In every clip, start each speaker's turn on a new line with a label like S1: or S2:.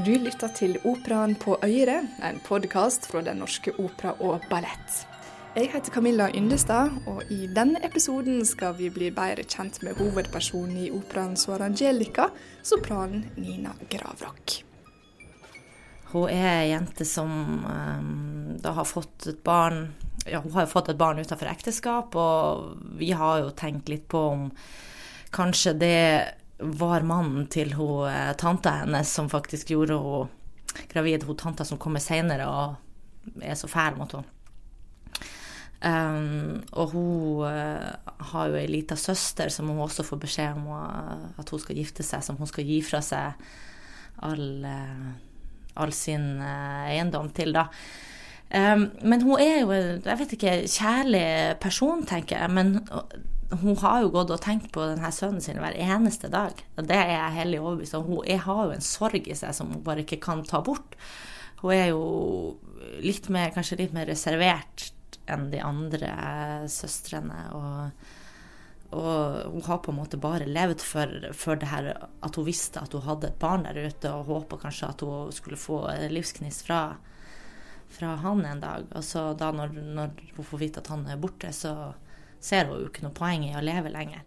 S1: Du lytter til Operaen på Øyre, en podkast fra Den norske opera og ballett. Jeg heter Camilla Yndestad, og i denne episoden skal vi bli bedre kjent med hovedpersonen i operaen Suor Angelica, sopranen Nina Gravrock.
S2: Hun er ei jente som um, da har fått et barn ja, Hun har jo fått et barn utenfor ekteskap, og vi har jo tenkt litt på om kanskje det var mannen til hun, eh, tanta hennes som faktisk gjorde henne gravid. Hun tanta som kommer seinere og er så fæl mot henne. Um, og hun uh, har jo ei lita søster som hun også får beskjed om uh, at hun skal gifte seg, som hun skal gi fra seg all, uh, all sin eiendom til, da. Um, men hun er jo, jeg vet ikke, kjærlig person, tenker jeg. Men hun har jo gått og tenkt på denne sønnen sin hver eneste dag. Og det er jeg hellig overbevist om. Hun jeg har jo en sorg i seg som hun bare ikke kan ta bort. Hun er jo litt mer, kanskje litt mer reservert enn de andre søstrene. Og, og hun har på en måte bare levd for, for, det her at hun visste at hun hadde et barn der ute, og håpa kanskje at hun skulle få livsgnist fra, fra han en dag. Og så da når, når hun får vite at han er borte, så ser hun jo ikke noe poeng i å leve lenger.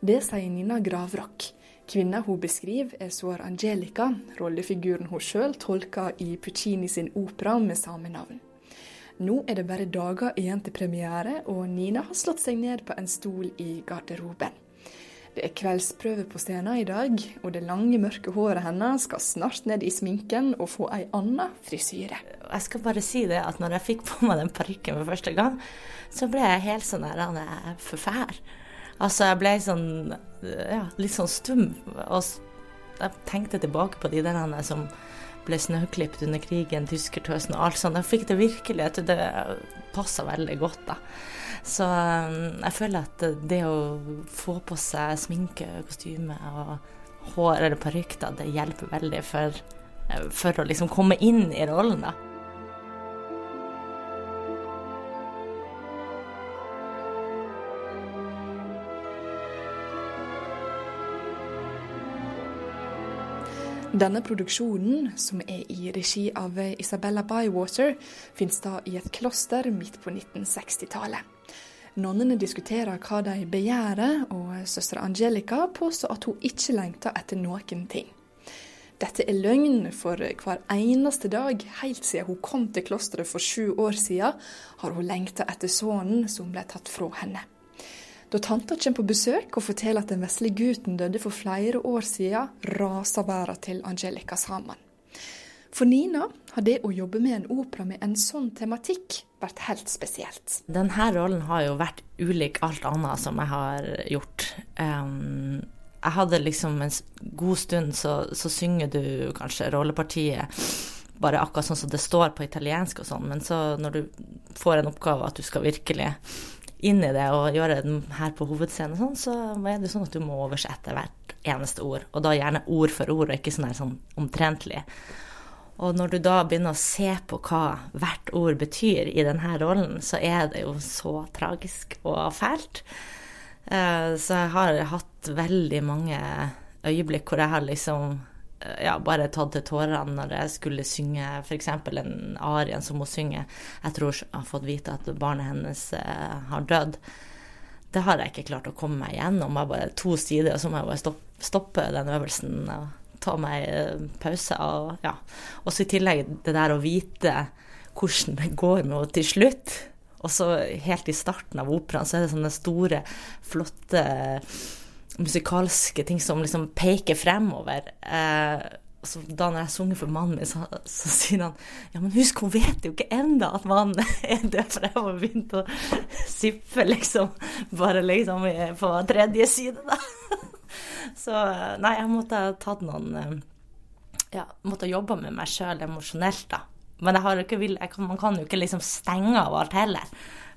S1: Det sier Nina Gravrock. Kvinna hun beskriver, er Suor Angelica, rollefiguren hun sjøl tolker i Puccini sin opera med samme navn. Nå er det bare dager igjen til premiere, og Nina har slått seg ned på en stol i garderoben. Det er kveldsprøve på scenen i dag, og det lange, mørke håret hennes skal snart ned i sminken og få ei anna frisyre.
S2: Jeg skal bare si det at når jeg fikk på meg den parykken for første gang, så ble jeg helt sånn der forfær. Altså, jeg ble sånn ja, litt sånn stum. Og jeg tenkte tilbake på de der som ble snøklipt under krigen, tyskertøsen og alt sånt. Jeg fikk det virkelig at det passa veldig godt, da. Så um, jeg føler at det å få på seg sminke, kostyme og hår eller parykk, det hjelper veldig for, for å liksom komme inn i rollen, da.
S1: Denne produksjonen, som er i regi av Isabella Bywater, finnes da i et kloster midt på 1960-tallet. Nonnene diskuterer hva de begjærer, og søster Angelica påstår at hun ikke lengter etter noen ting. Dette er løgn, for hver eneste dag helt siden hun kom til klosteret for sju år siden, har hun lengta etter sønnen som ble tatt fra henne. Da tanta kommer på besøk og forteller at den vesle gutten døde for flere år siden, raser verden til Angelica sammen. For Nina har det å jobbe med en opera med en sånn tematikk vært helt spesielt.
S2: Denne rollen har jo vært ulik alt annet som jeg har gjort. Jeg hadde liksom en god stund så, så synger du kanskje rollepartiet bare akkurat sånn som det står på italiensk og sånn, men så når du får en oppgave at du skal virkelig inn i det og gjøre den her på hovedscenen, sånn, så er det sånn at du må oversette hvert eneste ord. Og da gjerne ord for ord, og ikke sånn, her, sånn omtrentlig. Og når du da begynner å se på hva hvert ord betyr i denne rollen, så er det jo så tragisk og fælt. Eh, så jeg har hatt veldig mange øyeblikk hvor jeg har liksom ja, bare tatt til tårene når jeg skulle synge f.eks. en arien som hun synger Jeg tror hun har fått vite at barnet hennes eh, har dødd. Det har jeg ikke klart å komme meg gjennom. Jeg bare to sider, og så må jeg bare stoppe, stoppe den øvelsen og ta meg eh, pause. Og, ja. Også i tillegg det der å vite hvordan det går med henne til slutt. Og så helt i starten av operaen så er det sånne store, flotte musikalske ting som liksom peker fremover. Eh, så da når jeg sunger for mannen min, så, så, sier han ja, men husk, hun vet jo ikke enda at mannen er død, for jeg har begynt å sippe liksom bare liksom på tredje side, da. Så nei, jeg måtte ha tatt noen eh, Ja, måtte ha jobba med meg sjøl emosjonelt, da. Men ikke, man kan jo ikke liksom stenge av alt heller,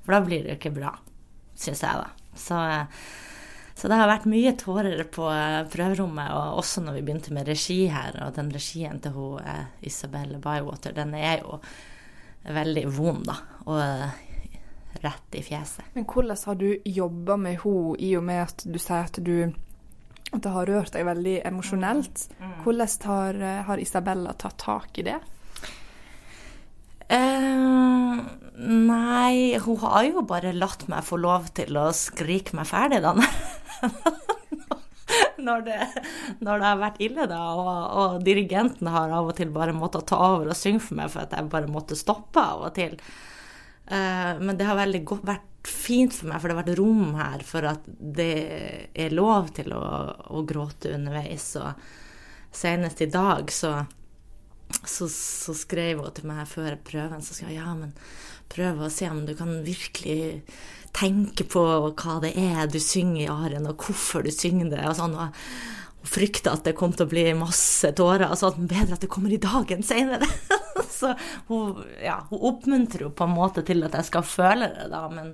S2: for da blir det jo ikke bra, syns jeg, da. Så så det har vært mye tårer på eh, prøverommet, og også når vi begynte med regi her. Og den regien til hun, eh, Isabel Bywater, den er jo veldig vond, da. Og eh, rett i fjeset.
S1: Men hvordan har du jobba med henne, i og med at du sier at du At det har rørt deg veldig emosjonelt.
S2: Mm.
S1: Hvordan har, har, Isabella tatt tak i det?
S2: Uh, nei, hun har jo bare latt meg få lov til å skrike meg ferdig, da. når, det, når det, har vært ille, da, og, og, dirigenten har av og til bare måttet ta over og synge for meg for at jeg bare måtte stoppe av og til. Uh, men det har veldig godt, vært fint for meg, for det har vært rom her for at det er lov til å, å gråte underveis. Og senest i dag så, så, så, skrev hun til meg før prøven så skrev hun, ja, men prøv å se om du kan virkelig tenke på hva det er du synger i arien, og hvorfor du synger det. og sånn, og hun frykta at det kom til å bli masse tårer. Altså at bedre at det kommer i dag enn senere. så hun, ja, hun oppmuntrer jo på en måte til at jeg skal føle det, da, men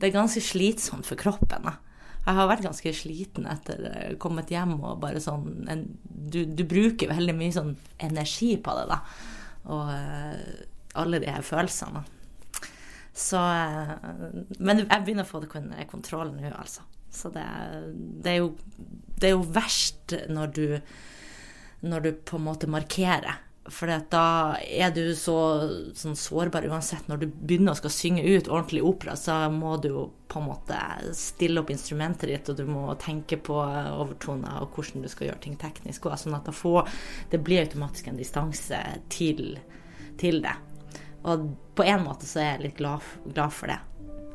S2: det er ganske slitsomt for kroppen. Da. Jeg har vært ganske sliten etter kommet hjem og bare sånn en, du, du, bruker veldig mye sånn energi på det, da. Og uh, alle de her følelsene. Så uh, Men jeg begynner å få det kontroll nå, altså. Så det, det, er jo, det er jo verst når du når du på en måte markerer for da er du så sånn sårbar uansett. Når du begynner å skal synge ut ordentlig opera, så må du jo på en måte stille opp instrumentet ditt, og du må tenke på overtoner og hvordan du skal gjøre ting teknisk. Også, sånn at da får, det blir automatisk en distanse til, til, det. Og på en måte så er jeg litt glad, glad for det.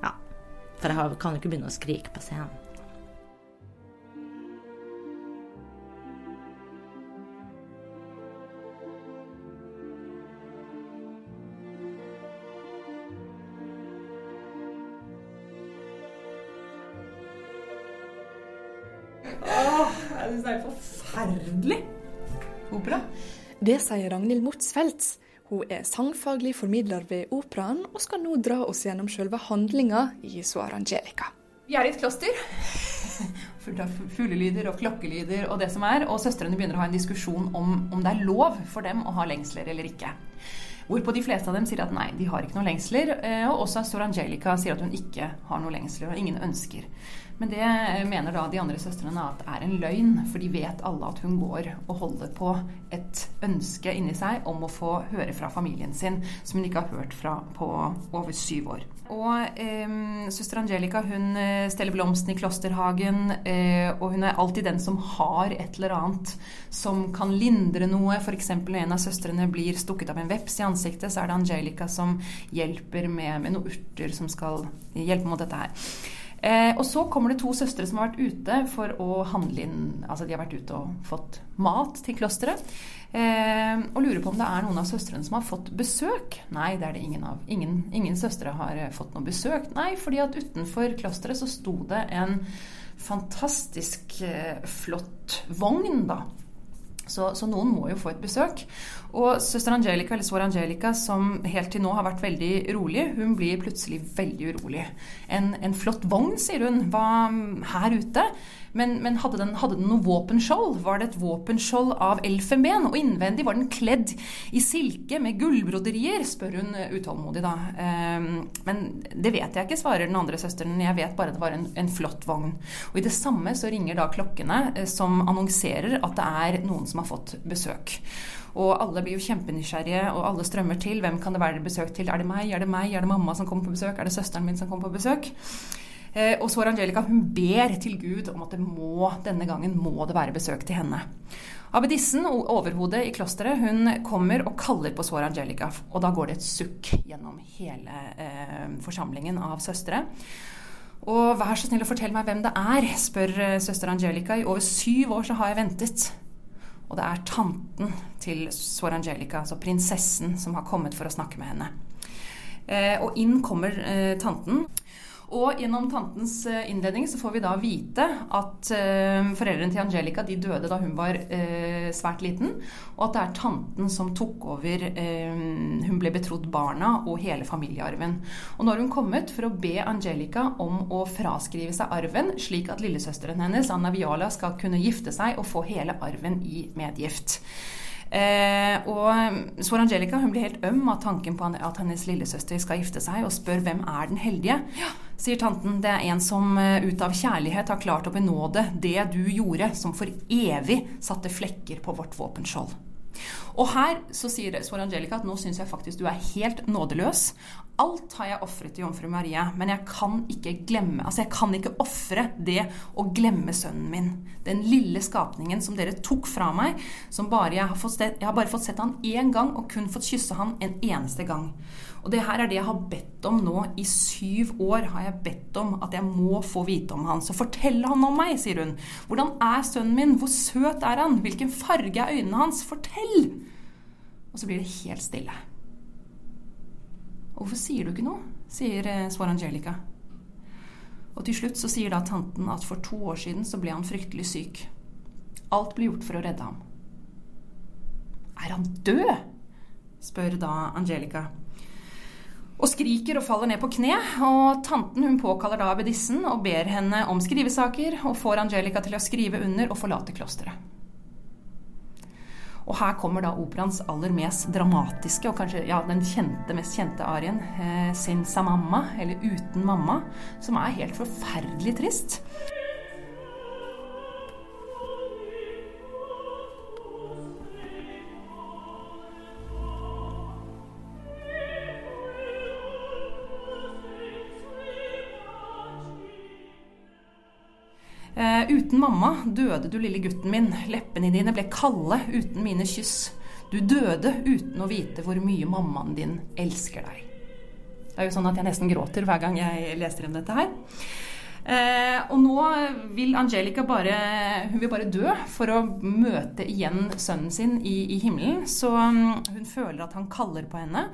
S2: Ja. For jeg kan jo ikke begynne å skrike på scenen.
S1: Det sier Ragnhild Motsfeldt. Hun er sangfaglig formidler ved operaen, og skal nå dra oss gjennom selve handlinga i Suar Angelica.
S3: Vi er i et kloster. Fullt av fuglelyder og klokkelyder og det som er. Og søstrene begynner å ha en diskusjon om om det er lov for dem å ha lengsler eller ikke. Hvorpå de fleste av dem sier at nei, de har ikke noen lengsler. Eh, og også Sor Angelica sier at hun ikke har noen lengsler og ingen ønsker. Men det mener da de andre søstrene at er en løgn, for de vet alle at hun går og holder på et ønske inni seg om å få høre fra familien sin, som hun ikke har hørt fra på over syv år. Og eh, søster Angelica hun eh, steller blomsten i klosterhagen, eh, og hun er alltid den som har et eller annet som kan lindre noe. F.eks. når en av søstrene blir stukket av en veps i ansiktet, så er det Angelica som hjelper med, med noen urter som skal hjelpe mot dette her. Eh, og så kommer det to søstre som har vært ute for å handle inn Altså de har vært ute og fått mat til klosteret. Eh, og lurer på om det er noen av søstrene som har fått besøk. Nei, det er det ingen av. Ingen, ingen søstre har eh, fått noe besøk. Nei, fordi at utenfor klosteret så sto det en fantastisk eh, flott vogn, da. Så, så, noen må jo få et besøk. Og søster Angelica, eller svår Angelica, som helt til nå har vært veldig rolig, hun blir plutselig veldig urolig. En, en flott vogn, sier hun, var her ute. Men, men hadde, den, hadde, den, noe våpenskjold? Var det et våpenskjold av elfenben? Og innvendig var den kledd i silke med gullbroderier, spør hun utålmodig da. Um, men det vet jeg ikke, svarer den andre søsteren. Jeg vet bare det var en, en flott vogn. Og i det samme så ringer da klokkene eh, som annonserer at det er noen som har fått besøk. Og alle blir jo kjempenysgjerrige, og alle strømmer til. Hvem kan det være besøk til? Er det meg? Er det meg? Er det mamma som kommer på besøk? Er det søsteren min som kommer på besøk? Eh, og Sår Angelica hun ber til Gud om at det må, denne gangen må det være besøk til henne. Abbedissen, overhodet i klosteret, hun kommer og kaller på Sora Angelica. Og da går det et sukk gjennom hele eh, forsamlingen av søstre. Og vær så snill å fortelle meg hvem det er, spør eh, søster Angelica. I over syv år så har jeg ventet. Og det er tanten til Sor Angelica, altså prinsessen, som har kommet for å snakke med henne. Eh, og inn kommer eh, tanten. Og gjennom tantens eh, innledning så får vi da vite at uh, foreldrene til Angelica de døde da hun var uh, svært liten, og at det er tanten som tok over Hun ble betrodd barna og hele familiearven. Og nå har hun kommet for å be Angelica om å fraskrive seg arven, slik at lillesøsteren hennes, Anna Viala, skal kunne gifte seg og få hele arven i medgift. Eh, og Sor Angelica hun blir helt øm av tanken på at hennes lillesøster skal gifte seg, og spør hvem er den heldige. Ja, sier tanten, det er en som eh, ut av kjærlighet har klart å benåde det du gjorde, som for evig satte flekker på vårt våpenskjold. Og her så sier Sor Angelica at nå syns jeg faktisk du er helt nådeløs. Alt har jeg ofret til jomfru Maria, men jeg kan ikke glemme Altså, jeg kan ikke ofre det å glemme sønnen min. Den lille skapningen som dere tok fra meg, som bare jeg har fått Jeg har bare fått sett han én gang og kun fått kysse han en eneste gang. Og det her er det jeg har bedt om nå. I syv år har jeg bedt om at jeg må få vite om han. Så fortell han om meg, sier hun. Hvordan er sønnen min? Hvor søt er han? Hvilken farge er øynene hans? Fortell! Og så blir det helt stille. Hvorfor sier du ikke noe? sier eh, Svar Angelica. Og til slutt så sier da tanten at for to år siden så ble han fryktelig syk. Alt ble gjort for å redde ham. Er han død? spør da Angelica. Og skriker og faller ned på kne. Og tanten hun påkaller da abbedissen og ber henne om skrivesaker, og får Angelica til å skrive under og forlate klosteret. Og her kommer da operaens aller mest dramatiske, og kanskje ja, den kjente, mest kjente arien, eh, 'Senza mamma', eller 'Uten mamma', som er helt forferdelig trist. Uten mamma døde du, lille gutten min. Leppene dine ble kalde uten mine kyss. Du døde uten å vite hvor mye mammaen din elsker deg. Det er jo sånn at jeg nesten gråter hver gang jeg leser om dette her. Eh, og nå vil Angelica bare Hun vil bare dø for å møte igjen sønnen sin i, i himmelen. Så um, hun føler at han kaller på henne.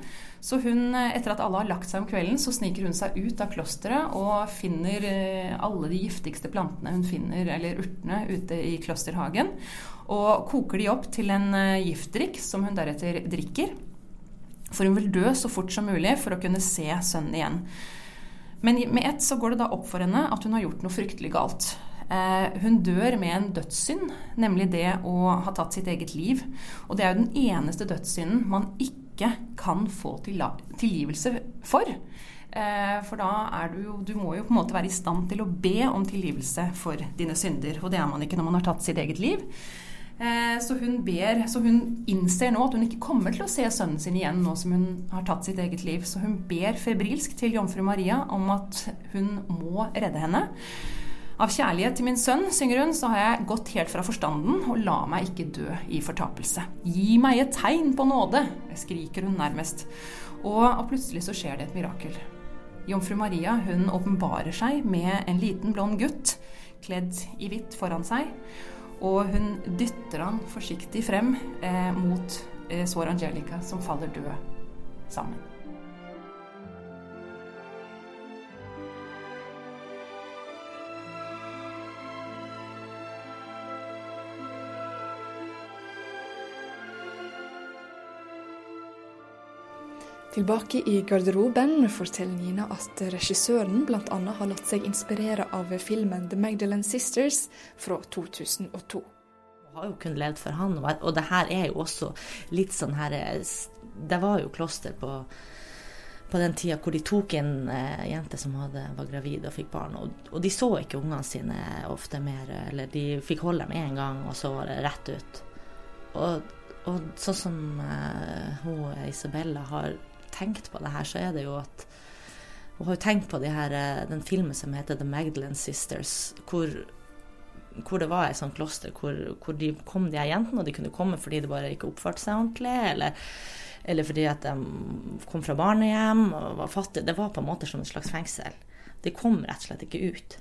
S3: Så hun, etter at alle har lagt seg om kvelden, så sniker hun seg ut av klosteret og finner eh, alle de giftigste plantene hun finner, eller urtene, ute i klosterhagen. Og koker de opp til en eh, giftdrikk som hun deretter drikker. For hun vil dø så fort som mulig for å kunne se sønnen igjen. Men med ett så går det da opp for henne at hun har gjort noe fryktelig galt. Eh, hun dør med en dødssynd, nemlig det å ha tatt sitt eget liv. Og det er jo den eneste dødssynden man ikke kan få tilgivelse for. Eh, for da er du jo Du må jo på en måte være i stand til å be om tilgivelse for dine synder. Og det er man ikke når man har tatt sitt eget liv. Eh, så hun, ber, så hun innser nå at hun ikke kommer til å se sønnen sin igjen nå som hun har tatt sitt eget liv. Så hun ber febrilsk til jomfru Maria om at hun må redde henne. Av kjærlighet til min sønn, synger hun, så har jeg gått helt fra forstanden og la meg ikke dø i fortapelse. Gi meg et tegn på nåde, skriker hun nærmest. Og, og plutselig så skjer det et mirakel. Jomfru Maria hun åpenbarer seg med en liten blond gutt kledd i hvitt foran seg. Og hun dytter han forsiktig frem eh, mot eh, Sår Angelica, som faller død sammen.
S1: Tilbake i garderoben forteller Nina at regissøren bl.a. har latt seg inspirere av filmen The Magdalene Sisters fra 2002.
S2: Jeg har jo kun levd for han, og det her er jo også litt sånn her Det var jo kloster på, på den tida hvor de tok en jente som hadde, var gravid og fikk barn, og, og, de så ikke ungene sine ofte mer, eller de fikk holde dem én gang, og så var det rett ut. Og, og sånn som uh, hun Isabella har tenkt på det her, så er det jo at Hun har jo tenkt på de her, eh, den filmen som heter The Magdalene Sisters, hvor, hvor det var et sånt kloster hvor, hvor, de kom de her jentene, og de kunne komme fordi de bare ikke oppførte seg ordentlig, eller, eller fordi at de kom fra barnehjem og var fattige. Det var på en måte som et slags fengsel. De kom rett og slett ikke ut.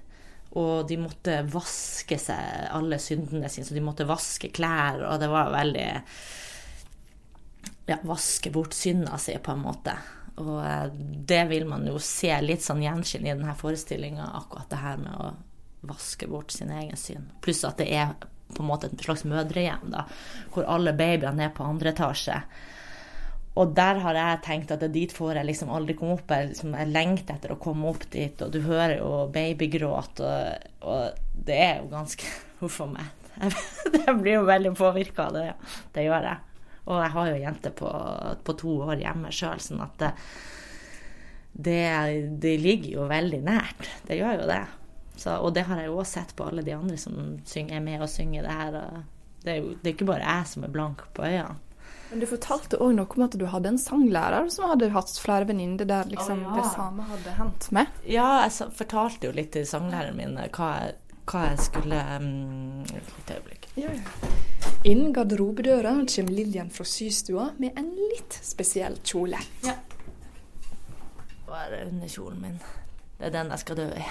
S2: Og de måtte vaske seg alle syndene sine, så de måtte vaske klær, og det var veldig ja, vaske bort synda si, på en måte. Og eh, det vil man jo se litt sånn gjenskinn i denne forestillinga, akkurat det her med å vaske bort sin egen synd. Pluss at det er på en måte et slags mødrehjem, da, hvor alle babyene er på andre etasje. Og der har jeg tenkt at det dit får jeg liksom aldri komme opp. Jeg, liksom, jeg lengter etter å komme opp dit, og du hører jo babygråt, og, og det er jo ganske Huff a meg. Jeg blir jo veldig påvirka av det. Det gjør jeg. Og jeg har jo ei jente på, på, to år hjemme sjøl, sånn at det, det, det, ligger jo veldig nært. Det gjør jo det. Så, og det har jeg jo òg sett på alle de andre som synger, er med og synger det her. Det er jo det er ikke bare jeg som er blank på øynene.
S1: Men du fortalte òg noe om at du hadde en sanglærer som hadde hatt flere venninner der liksom, oh, ja. det samme hadde hendt med?
S2: Ja, jeg fortalte jo litt til sanglæreren min hva jeg, hva jeg skulle um, Et øyeblikk. Ja, ja.
S1: Inn garderobedøra kommer Lillian fra systua med en litt spesiell kjole. Ja.
S2: Hva er det under kjolen min? Det er den jeg skal dø i.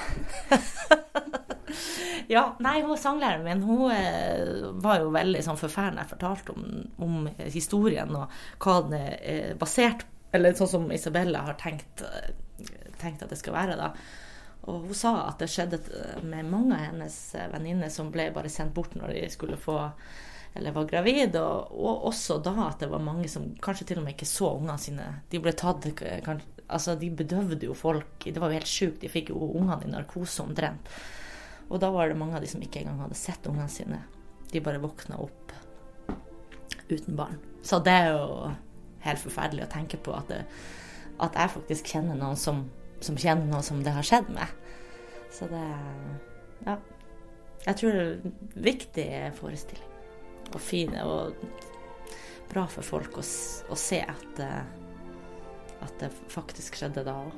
S2: ja, nei, hun sanglæreren min hun eh, var jo veldig sånn forferdende jeg fortalte om, om, historien og hva den er eh, basert på. Eller sånn som Isabella har tenkt, eh, tenkt, at det skal være. da. Og hun sa at det skjedde med mange av hennes venninner som ble bare sendt bort når de skulle få eller var gravid, og, og, også da at det var mange som kanskje til og med ikke så ungene sine. De ble tatt kanskje, Altså, de bedøvde jo folk. Det var jo helt sjukt. De fikk jo ungene i narkose omtrent. Og da var det mange av de som ikke engang hadde sett ungene sine. De bare våkna opp uten barn. Så det er jo helt forferdelig å tenke på at, det, at jeg faktisk kjenner noen som, som, kjenner noe som det har skjedd med. Så det Ja. Jeg tror det er en viktig forestilling. Og fine og bra for folk å, å se at at det faktisk skjedde da òg.